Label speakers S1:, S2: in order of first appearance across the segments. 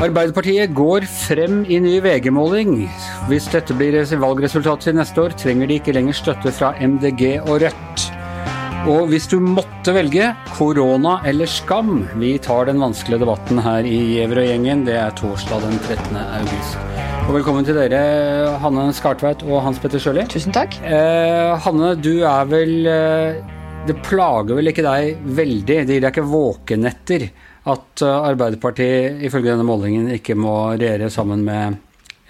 S1: Arbeiderpartiet går frem i ny VG-måling. Hvis dette blir valgresultatet til neste år, trenger de ikke lenger støtte fra MDG og Rødt. Og hvis du måtte velge korona eller skam, vi tar den vanskelige debatten her i Giæver og gjengen. Det er torsdag den 13. august. Og velkommen til dere, Hanne Skartveit og Hans Petter Sjøli.
S2: Tusen takk.
S1: Eh, Hanne, du er vel eh, Det plager vel ikke deg veldig? Det gir deg ikke våkenetter at eh, Arbeiderpartiet ifølge denne målingen ikke må regjere sammen med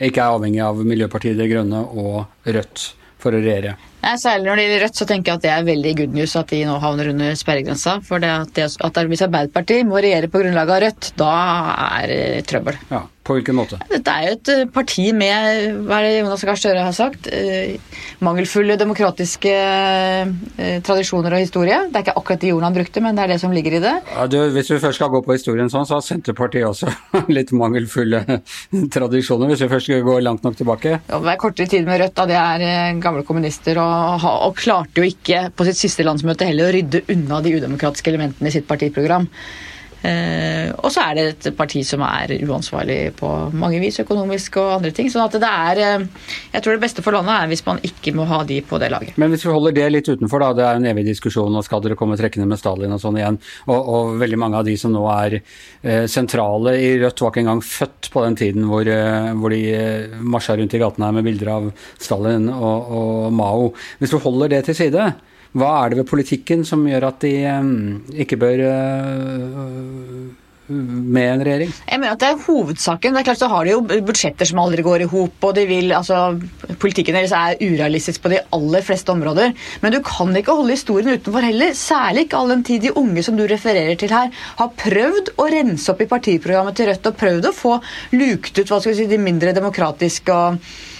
S1: Ikke er avhengig av Miljøpartiet De Grønne og Rødt for å regjere?
S2: Nei, Særlig når det gjelder Rødt, så tenker jeg at det er veldig good news at de nå havner under sperregrensa. For det at, det, at hvis Arbeiderpartiet må regjere på grunnlag av Rødt, da er det trøbbel.
S1: Ja, På hvilken måte?
S2: Dette er jo et eh, parti med hva er det Jonas Gahr Støre har sagt? Eh, mangelfulle demokratiske eh, tradisjoner og historie. Det er ikke akkurat de ordene han brukte, men det er det som ligger i det.
S1: Ja, du, hvis vi først skal gå på historien sånn, så har Senterpartiet også litt mangelfulle tradisjoner, hvis vi først skal gå langt nok tilbake.
S2: Det er kortere tid med Rødt, da det er gamle kommunister, og, og klarte jo ikke på sitt siste landsmøte heller å rydde unna de udemokratiske elementene i sitt partiprogram. Eh, og så er det et parti som er uansvarlig på mange vis, økonomisk og andre ting. sånn at det er eh, Jeg tror det beste for landet er hvis man ikke må ha de på det laget.
S1: Men hvis vi holder det litt utenfor, da. Det er en evig diskusjon, og skal dere komme trekkende med Stalin og sånn igjen? Og, og, veldig mange av de som nå er eh, sentrale i Rødt, var ikke engang født på den tiden hvor, eh, hvor de eh, marsja rundt i gatene her med bilder av Stalin og, og Mao. Hvis du holder det til side, hva er det ved politikken som gjør at de um, ikke bør uh, med en regjering?
S2: Jeg mener at Det er hovedsaken. Det er klart så har de jo budsjetter som aldri går i hop. og de altså, Politikken deres er urealistisk på de aller fleste områder. Men du kan ikke holde historien utenfor heller. Særlig ikke all den tid de unge som du refererer til her, har prøvd å rense opp i partiprogrammet til Rødt og prøvd å få lukt ut hva skal vi si, de mindre demokratiske og Eh,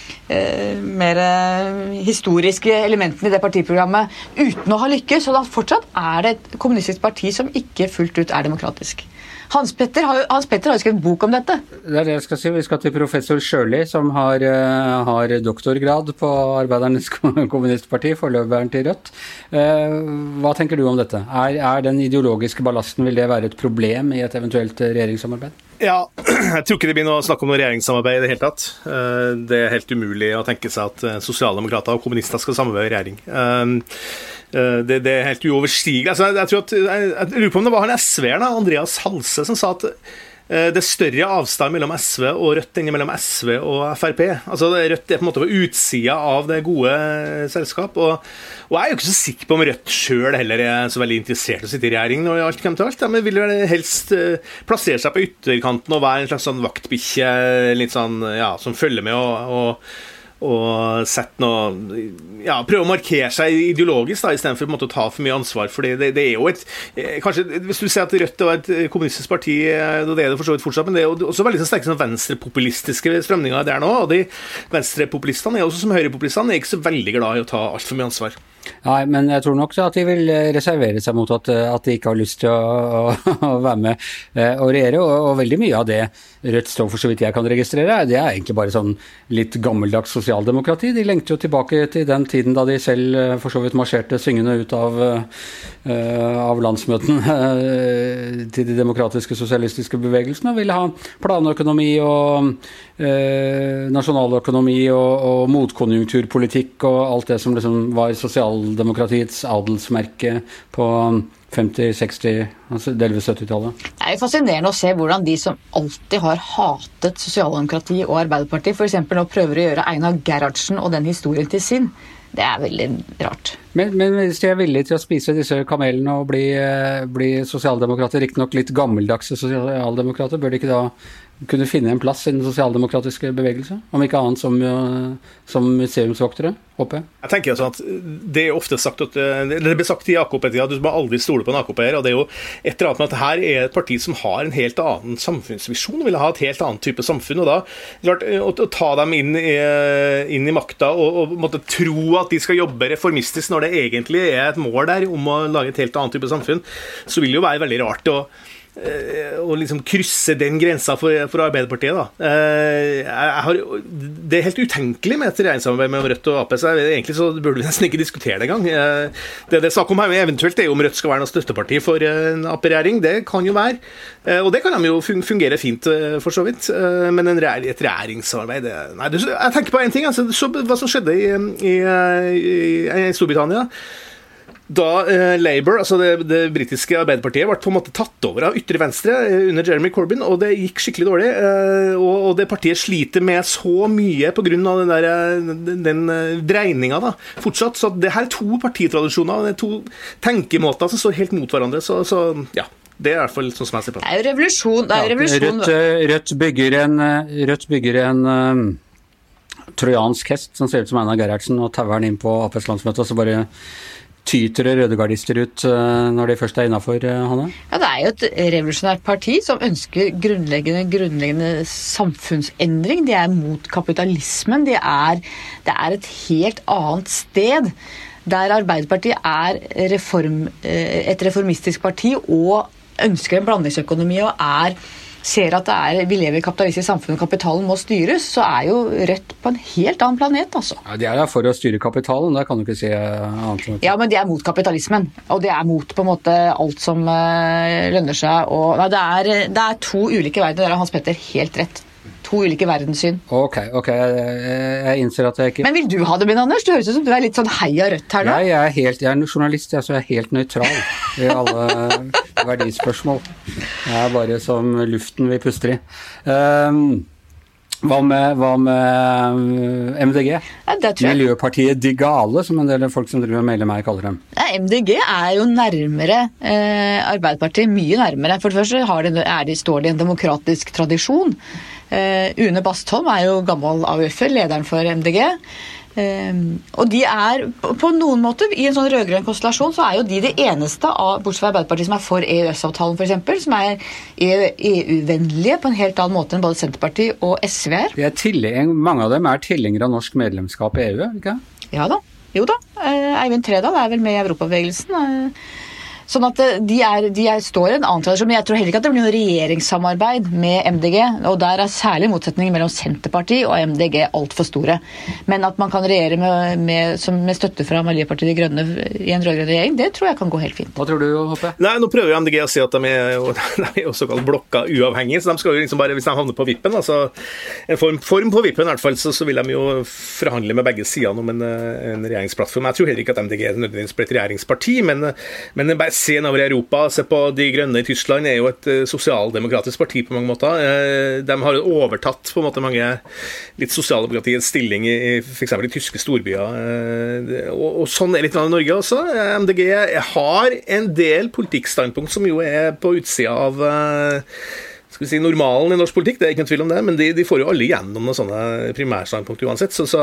S2: mer eh, historiske elementene i det partiprogrammet uten å ha lykkes. Og da fortsatt er det et kommunistisk parti som ikke fullt ut er demokratisk. Hans Petter har Hans Petter har jo skrevet bok om dette.
S1: Det er det jeg skal si. Vi skal til professor Sjøli, som har, eh, har, doktorgrad på Arbeidernes kommunistparti, forløperen til Rødt. Hva tenker du om dette? Er, er den ideologiske ballasten, vil det være et problem i et eventuelt regjeringssamarbeid?
S3: Ja, jeg tror ikke det blir noe snakk om noe regjeringssamarbeid i det hele tatt. Eh, det er helt umulig å tenke seg at eh, sosialdemokrater og kommunister skal samarbeide i regjering. Eh, det, det er helt uoverstigelig. Altså, jeg, at, jeg, jeg, lurer på om det var han SV-eren, Andreas Halse, som sa at det er større avstand mellom SV og Rødt enn mellom SV og Frp. Altså, Rødt er på en måte på utsida av det gode selskap. Og, og jeg er jo ikke så sikker på om Rødt sjøl heller er så veldig interessert i å sitte i regjering når alt kommer til alt. De vil vel helst eh, plassere seg på ytterkanten og være en slags sånn vaktbikkje sånn, ja, som følger med og, og og sett noe ja, prøve å markere seg ideologisk da, istedenfor å ta for mye ansvar. for det, det, er jo et eh, kanskje, Hvis du ser at Rødt var et kommunistisk parti, eh, det er det for så vidt fortsatt, men det er jo også veldig sterke sånn venstrepopulistiske strømninger der nå. og de Venstrepopulistene er også som høyrepopulistene er ikke så veldig glad i å ta altfor mye ansvar.
S1: Nei, men jeg tror nok at de vil reservere seg mot at, at de ikke har lyst til å, å, å være med eh, og regjere. Og, og, veldig mye av det Rødt står for, så vidt jeg kan registrere, det er egentlig bare sånn litt gammeldags sosialdemokrati. De lengter jo tilbake til den tiden da de selv eh, for så vidt marsjerte syngende ut av, av landsmøtene til de demokratiske sosialistiske bevegelsene, og ville ha planøkonomi og nasjonaløkonomi og, og motkonjunkturpolitikk og alt det som liksom var sosial sosialdemokratiets adelsmerke på 50-, 60-, altså delvis 70-tallet.
S2: Det er jo fascinerende å se hvordan de som alltid har hatet sosialdemokrati og Arbeiderpartiet, f.eks. nå prøver å gjøre Einar Gerhardsen og den historien til sin. Det er veldig rart.
S1: Men, men hvis de er villige til å spise disse kamelene og bli, eh, bli sosialdemokrater, riktignok litt gammeldagse sosialdemokrater, bør de ikke da kunne finne en plass i den sosialdemokratiske bevegelse? Om ikke annet som, som museumsvoktere, håper jeg.
S3: Jeg tenker sånn at Det er ofte sagt at, det blir sagt i AKP-tida at du må aldri stole på en AKP-er. og det er jo et eller annet med at Her er et parti som har en helt annen samfunnsvisjon, vil ha et helt annet type samfunn. og da, klart, Å, å ta dem inn i, inn i makta og, og måtte tro at de skal jobbe reformistisk når det egentlig er et mål der om å lage et helt annet type samfunn, så vil det jo være veldig rart. og å liksom krysse den grensa for, for Arbeiderpartiet. Da. Jeg har, det er helt utenkelig med et regjeringssamarbeid mellom Rødt og Ap. så Egentlig så burde vi nesten ikke diskutere det engang. Det det er snakk om her, eventuelt er om Rødt skal være noe støtteparti for en Ap-regjering. Det kan jo være. Og det kan de jo fungere fint, for så vidt. Men en, et regjeringssamarbeid det, Nei, jeg tenker på én ting. Altså, så, hva som skjedde i, i, i, i Storbritannia da eh, Labour, altså det, det britiske Arbeiderpartiet, ble på en måte tatt over av ytre venstre eh, under Jeremy Corbyn, og det gikk skikkelig dårlig. Eh, og, og, det partiet sliter med så mye pga. den, der, eh, den, den eh, dreininga da, fortsatt. Så det her er to partitradisjoner, det er to tenkemåter som står helt mot hverandre. Så, så ja. Det er i hvert fall sånn som jeg ser på
S2: det. er jo revolusjon. Det er jo revolusjon.
S1: Ja, Rødt, Rødt, bygger en, Rødt bygger en um, trojansk hest som ser ut som Einar Gerhardsen, og tauer den inn på Aps landsmøte, og så bare tyter det rødegardister ut eh, når de først er innafor, eh, Hanne?
S2: Ja, Det er jo et revolusjonært parti som ønsker grunnleggende, grunnleggende samfunnsendring. De er mot kapitalismen. De er, det er et helt annet sted. Der Arbeiderpartiet er reform, eh, et reformistisk parti og ønsker en blandingsøkonomi og er ser at er, vi lever i kapitalistisk samfunn og kapitalen må styres, så er jo Rødt på en helt annen planet, altså.
S1: Ja, De er der for å styre kapitalen, det kan du ikke si annet.
S2: Ja, men de er mot kapitalismen. Og de er mot på en måte alt som uh, lønner seg. Og, nei, det, er, det er to ulike verdener. Der har Hans Petter helt rett to ulike verdenssyn.
S1: Ok, ok, jeg innser at jeg ikke
S2: Men vil du ha det min, Anders? Det høres ut som du er litt sånn heia Rødt her nå.
S1: Nei, jeg er, helt, jeg er en journalist, jeg, så jeg er helt nøytral i alle verdispørsmål. Jeg er bare som luften vi puster i. Um, hva med, hva med MDG? Ja, Miljøpartiet De Gale, som en del folk som driver med meg kaller dem.
S2: Ja, MDG er jo nærmere eh, Arbeiderpartiet, mye nærmere. For det første de, de, står det i en demokratisk tradisjon. Uh, Une Bastholm er jo gammel AUF-er, lederen for MDG. Uh, eh, og de er på noen måter, i en sånn rød-grønn konstellasjon, så er jo de det eneste, av, bortsett fra Arbeiderpartiet, som er for EØS-avtalen f.eks., som er EU-vennlige på en helt annen måte enn både Senterpartiet og SV
S1: er. Mange av dem er tilhengere av norsk medlemskap i EU, ikke
S2: Ja da. Jo da. Uh, Eivind Tredal er vel med i Europabevegelsen. Sånn at eh, de, er, de er, står i en annen tradisjon. Men jeg tror heller ikke at det blir noe regjeringssamarbeid med MDG. Og der er særlig motsetningen mellom Senterpartiet og MDG altfor store. Men at man kan regjere med, med, med støtte fra Miljøpartiet De Grønne i en rød-grønn regjering, det tror jeg kan gå helt fint.
S1: Hva tror du, Hoppe?
S3: Nei, Nå prøver jo MDG å si at de er, de er jo såkalt blokka uavhengige. Så de skal jo liksom bare, hvis de havner på vippen, altså en form, form på vippen i hvert fall, så, så, vil de jo forhandle med begge sidene om en, en regjeringsplattform. Jeg tror heller ikke at MDG nødvendigvis blir et regjeringsparti, men, men bare se nedover i Europa. Se på De Grønne i Tyskland, er jo et uh, sosialdemokratisk parti på mange måter. Uh, de har overtatt på en måte mange litt sosialdemokratiets stilling i, f.eks. de tyske storbyer. Uh, og, og, sånn er litt i Norge også. MDG har en del politikkstandpunkt som jo er på utsida av skal vi si, normalen i norsk politikk, det er ikke noen tvil om det, men de, de får jo alle gjennom noen sånne primærstandpunkt uansett. Så, så,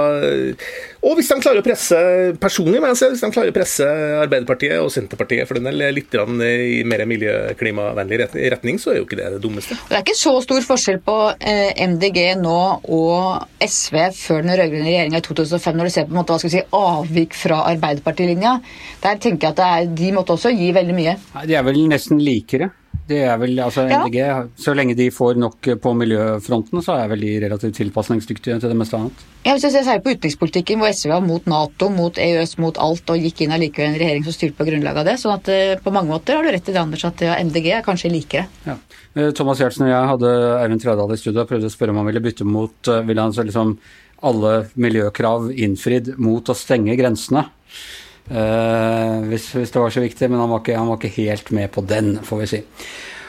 S3: og hvis de klarer å presse personlig, men hvis de klarer å presse Arbeiderpartiet og Senterpartiet for den del litt i mer miljøklimavennlig retning, så er jo ikke det det dummeste.
S2: Det er ikke så stor forskjell på eh, MDG nå og SV før den rød-grønne regjeringa i 2005, når du ser på en måte, hva skal vi si, avvik fra Arbeiderpartilinja. Der tenker jeg at er, de måtte også gi veldig mye.
S1: De er vel nesten likere? Det er vel, altså MDG, ja. Så lenge de får nok på miljøfronten, så er vel de relativt tilpasningsdyktige til det meste annet.
S2: Ja, hvis jeg ser særlig på utenrikspolitikken, hvor SV var mot Nato, mot EØS, mot alt, og gikk inn allikevel en regjering som styrte på grunnlag av det. sånn at uh, på mange måter har du rett i det, Anders, at ja, MDG er kanskje likere. Ja.
S1: Eh, Thomas Giertsen og jeg hadde Eivind Tredal i studio og prøvde å spørre om han ville bytte mot Ville han så liksom alle miljøkrav innfridd mot å stenge grensene? Uh, hvis, hvis, det var så viktig, men han var, ikke, han var, ikke, helt med på den, får vi si.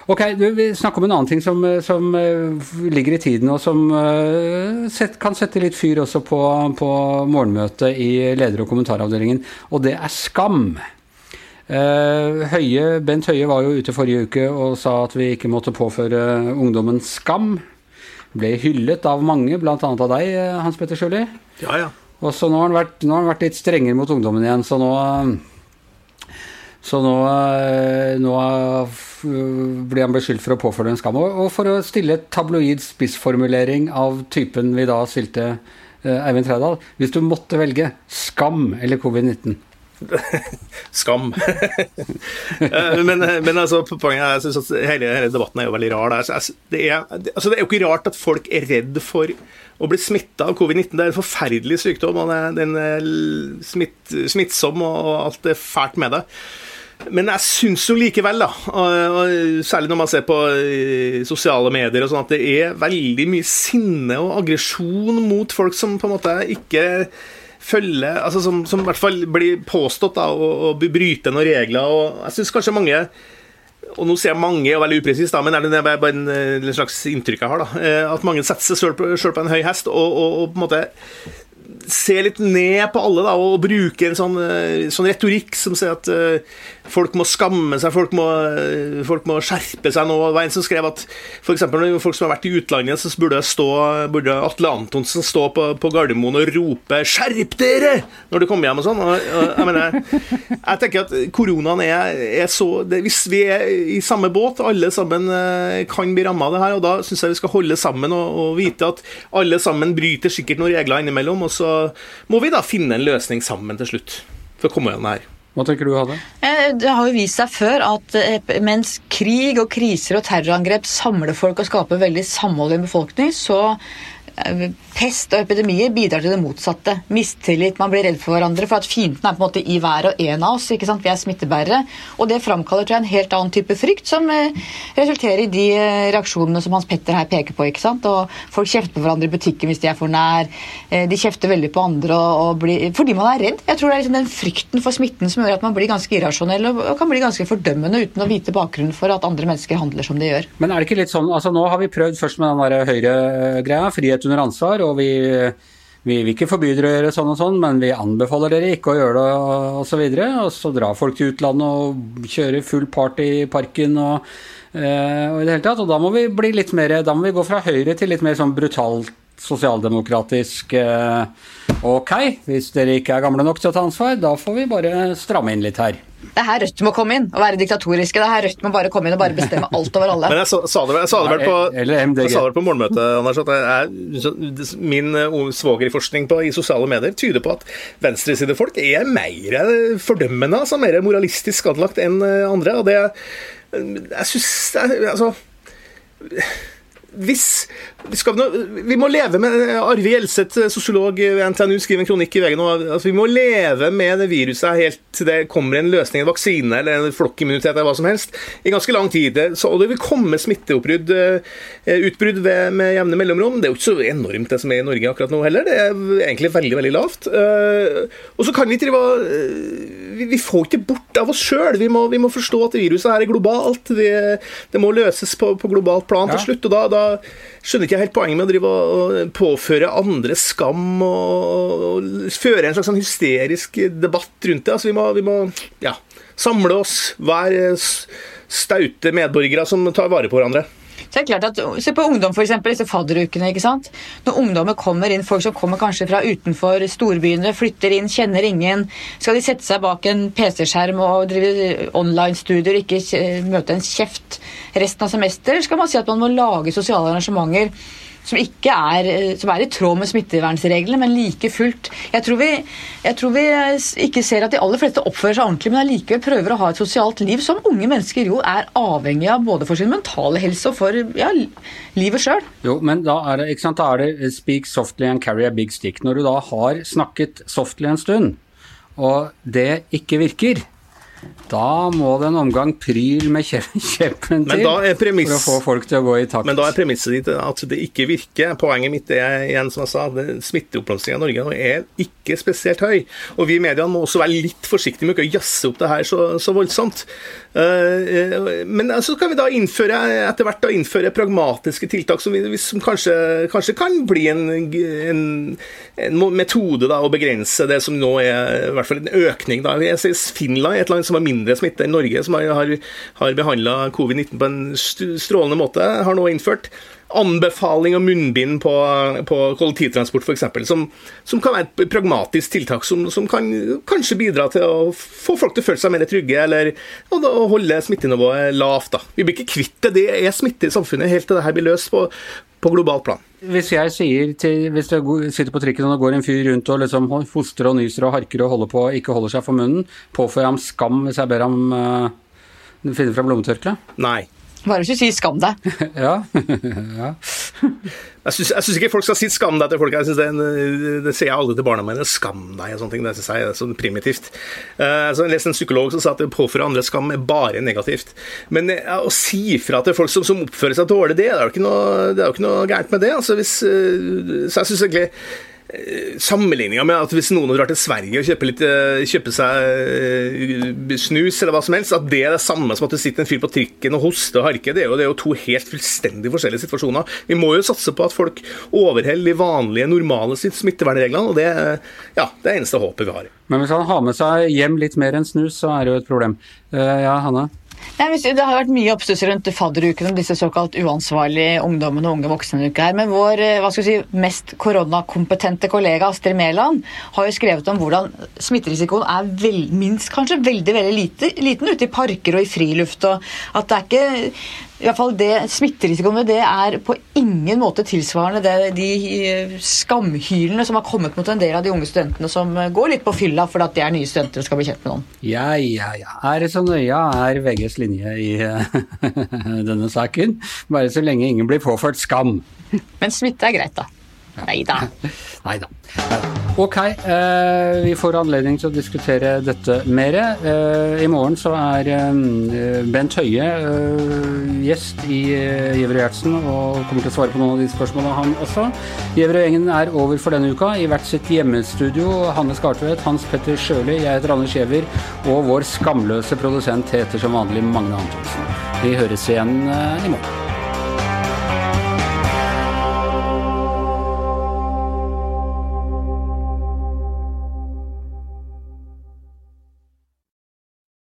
S1: Ok, du, Vi snakker om en annen ting som, som uh, ligger i tiden, og som uh, set, kan sette litt fyr også på, på morgenmøtet i leder- og kommentaravdelingen, og det er skam. Høie, Bent Høie var jo ute forrige uke og sa at vi ikke måtte påføre ungdommen skam. Ble hyllet av mange, bl.a. av deg, Hans Petter Sjøli.
S3: Ja, ja.
S1: Og så nå har, han vært, har han vært litt strengere mot ungdommen igjen, så nå så nå, nå, blir han beskyldt for å påføre en skam. Og for å stille tabloid spissformulering av typen vi da stilte uh, Eivind Trædal Hvis du måtte velge skam eller covid-19?
S3: Skam. Eh, men, men, altså, poenget er, jeg synes at hele, hele, debatten er jo veldig rar. Det er, altså, det er jo ikke rart at folk er redd for å bli smitta av covid-19. Det er en forferdelig sykdom, og den er smitt, smittsom, og alt er fælt med det. Men jeg syns jo likevel, da, og særlig når man ser på eh, sosiale medier, og sånn, at det er veldig mye sinne og aggresjon mot folk som på en måte ikke følger altså Som, som i hvert fall blir påstått da, å, å bryte noen regler. og Jeg syns kanskje mange og nå sier jeg mange og veldig upresist, men er det bare en, en slags inntrykk jeg har. da, eh, At mange setter seg selv på, på en høy hest og, og, og på en måte se litt ned på alle da, og bruke en sånn, eh, sånn retorikk som sier at uh, folk må skamme seg, folk må, uh, folk må, skjerpe seg nå. Det var en som skrev at f.eks. folk som har vært i utlandet, så burde, stå, burde Atle Antonsen stå på, på, Gardermoen og rope 'skjerp dere!' når du kommer hjem og sånn. Og, og, jeg, mener, jeg tenker at koronaen er, er så det, Hvis vi er i samme båt, alle sammen kan bli ramma av det her, og da syns jeg vi skal holde sammen og, og vite at alle sammen bryter sikkert noen regler innimellom. og så må vi da finne en løsning sammen til slutt for å komme gjennom det her.
S1: Hva tenker du, Hadde?
S2: Eh, det har jo vist seg før at eh, mens krig og kriser og terrorangrep samler folk og skaper veldig samhold i en befolkning, så Eh, pest og epidemier bidrar til det motsatte. Mistillit, man blir redd for hverandre. For at fienden er på en måte i hver og en av oss. ikke sant? Vi er smittebærere. Og det framkaller tror en helt annen type frykt, som eh, resulterer i de eh, reaksjonene som Hans Petter her peker på. ikke sant? Og Folk kjefter på hverandre i butikken hvis de er for nær. De kjefter veldig på andre og blir, fordi man er redd. Jeg tror det er liksom den frykten for smitten som gjør at man blir ganske irrasjonell og, og kan bli ganske fordømmende uten å vite bakgrunnen for at andre mennesker handler som de gjør.
S1: Men er det ikke litt sånn, altså Nå har vi prøvd først med den høyre-greia, frihet under ansvar. og vi, vi vil ikke forby dere å gjøre sånn og sånn, men vi anbefaler dere ikke å gjøre det osv. Og, så og så drar folk til utlandet og kjører full party i parken og, eh, og, i det hele tatt. Og da må vi bli litt mer Da må vi gå fra høyre til litt mer sånn brutalt sosialdemokratisk eh, Ok, hvis dere ikke er gamle nok til å ta ansvar, da får vi bare stramme inn litt her.
S2: Det er her Rødt må komme inn og være diktatoriske. Det er her Rødt må bare komme inn og bare bestemme alt over alle.
S3: Men jeg sa, sa det, jeg sa det vel på, jeg på morgenmøtet, Anders, at jeg, min svogerforskning i sosiale medier tyder på at venstresidefolk er mer fordømmende, altså mer moralistisk anlagt enn uh, andre. Og det Jeg syns Altså hvis vi, nå, vi, må leve med Arve Gjelseth, sosiolog ved NTNU, skriver en kronikk i VG nå. Altså, vi må leve med det viruset helt til det kommer en løsning, en vaksine eller en flokkimmunitet eller hva som helst, i ganske lang tid. Så, og det vil komme smitteutbrudd med jevne mellomrom. Det er jo ikke så enormt det som er i Norge akkurat nå heller. Det er egentlig veldig, veldig lavt. Og så kan vi drive vi får ikke bort av oss sjøl. Vi, vi, må forstå at viruset her er globalt. Vi, det må løses på, på globalt plan til slutt. og da, da skjønner ikke helt poenget med å drive og påføre andre skam og, og føre en slags sånn hysterisk debatt rundt det. Altså, vi må, vi må ja, samle oss, være staute medborgere som tar vare på hverandre.
S2: Så det er klart at, Se på ungdom, f.eks. Disse fadderukene. ikke sant? Når ungdommer kommer inn, folk som kommer kanskje fra utenfor storbyene, flytter inn, kjenner ingen, skal de sette seg bak en PC-skjerm og drive online-studier og ikke møte en kjeft resten av semesteret? Skal man si at man må lage sosiale arrangementer som ikke er, som er i tråd med smittevernreglene, men like fullt jeg tror, vi, jeg tror, vi, ikke ser at de aller fleste oppfører seg ordentlig, men allikevel prøver å ha et sosialt liv som unge mennesker jo er avhengig av både for sin mentale helse og for ja, livet sjøl.
S1: Jo, men da er, det, sant, da er det 'speak softly and carry a big stick'. Når du da har snakket softly en stund, og det ikke virker, da må det en omgang pryl med kjeppen til for å få folk til å gå i takt.
S3: Men da er premisset ditt at det ikke virker. Poenget mitt er igjen, som jeg sa, smitteoppblomstringa i Norge er ikke spesielt høy. Og vi i mediene må også være litt forsiktige med å jazze opp det her så, så voldsomt. Uh, men så kan vi da innføre etter hvert da innføre pragmatiske tiltak som, vi, som kanskje, kanskje, kan bli en, en, en metode da, å begrense det som nå er i hvert fall en økning. Da. Jeg ser Finland er et land som har mindre smitte enn Norge, som har, har, har behandla covid-19 på en strålende måte, har nå innført anbefaling av munnbind på, på kollektivtransport f.eks., som, som kan være et pragmatisk tiltak som, som, kan kanskje bidra til å få folk til å føle seg mer trygge, eller å holde smittenivået lavt. Da. Vi blir ikke kvitt det. Det er smitte i samfunnet helt til det her blir løst på, på globalt plan.
S1: Hvis jeg sier til, hvis du sitter på trikken og det går en fyr rundt og liksom hoster og nyser og harker og holder på og ikke holder seg for munnen, påfører jeg ham skam hvis jeg ber ham uh, finne fram lommetørkleet?
S3: Nei.
S2: Bare hvis du sier 'skam deg'.
S1: ja. ja.
S3: Jeg syns ikke folk skal si 'skam deg' til folk. Jeg synes det, en, det sier jeg aldri til barna mine. 'Skam deg' og sånne ting. Det syns jeg er sånn primitivt. Uh, så jeg leste en psykolog som sa at å påføre andre skam er bare negativt. Men uh, å si fra til folk som, som oppfører seg dårlig, det, det er jo ikke noe, det er jo ikke noe gærent med det. Altså, hvis, uh, så jeg syns egentlig Eh, sammenligninga med at hvis noen drar til Sverige og kjøper, litt, eh, kjøper seg eh, snus eller hva som helst, at det er det samme som at det sitter en fyr på trikken og hoster og harker. Det er jo, det er jo to helt fullstendig forskjellige situasjoner. Vi må jo satse på at folk overholder de vanlige, normale smittevernreglene, og det, ja, det er eneste håpet vi har.
S1: Men hvis han har med seg hjem litt mer enn snus, så er det jo et problem. ja, Hanne?
S2: Det har vært mye oppstuss rundt fadderuken om disse såkalt uansvarlige ungdommene og unge voksne uke her. Men vår eh, hva skal si, mest koronakompetente kollega Astrid Mæland har jo skrevet om hvordan smitterisikoen er vel, minst kanskje veldig veldig lite, liten ute i parker og i friluft. og at det er ikke i hvert fall det, Smitterisikoen ved det er på ingen måte tilsvarende det, de eh, skamhylene som har kommet mot en del av de unge studentene som eh, går litt på fylla fordi at de er nye studenter og skal bli kjent med noen.
S1: Ja, ja, ja. Er det så nøye er VGs linje i denne saken? Bare så lenge ingen blir påført skam.
S2: Men smitte er greit, da. Nei da.
S1: Nei da. Ok, eh, vi får anledning til å diskutere dette mer. Eh, I morgen så er eh, Bent Høie eh, gjest i eh, Giæver og Gjertsen og kommer til å svare på noen av de spørsmålene, han også. Giæver og gjengen er over for denne uka i hvert sitt hjemmestudio. Hanne Skartvedt, Hans Petter Sjøli, jeg heter Anders Giæver, og vår skamløse produsent heter som vanlig Magne Antonsen. Vi høres igjen eh, i morgen.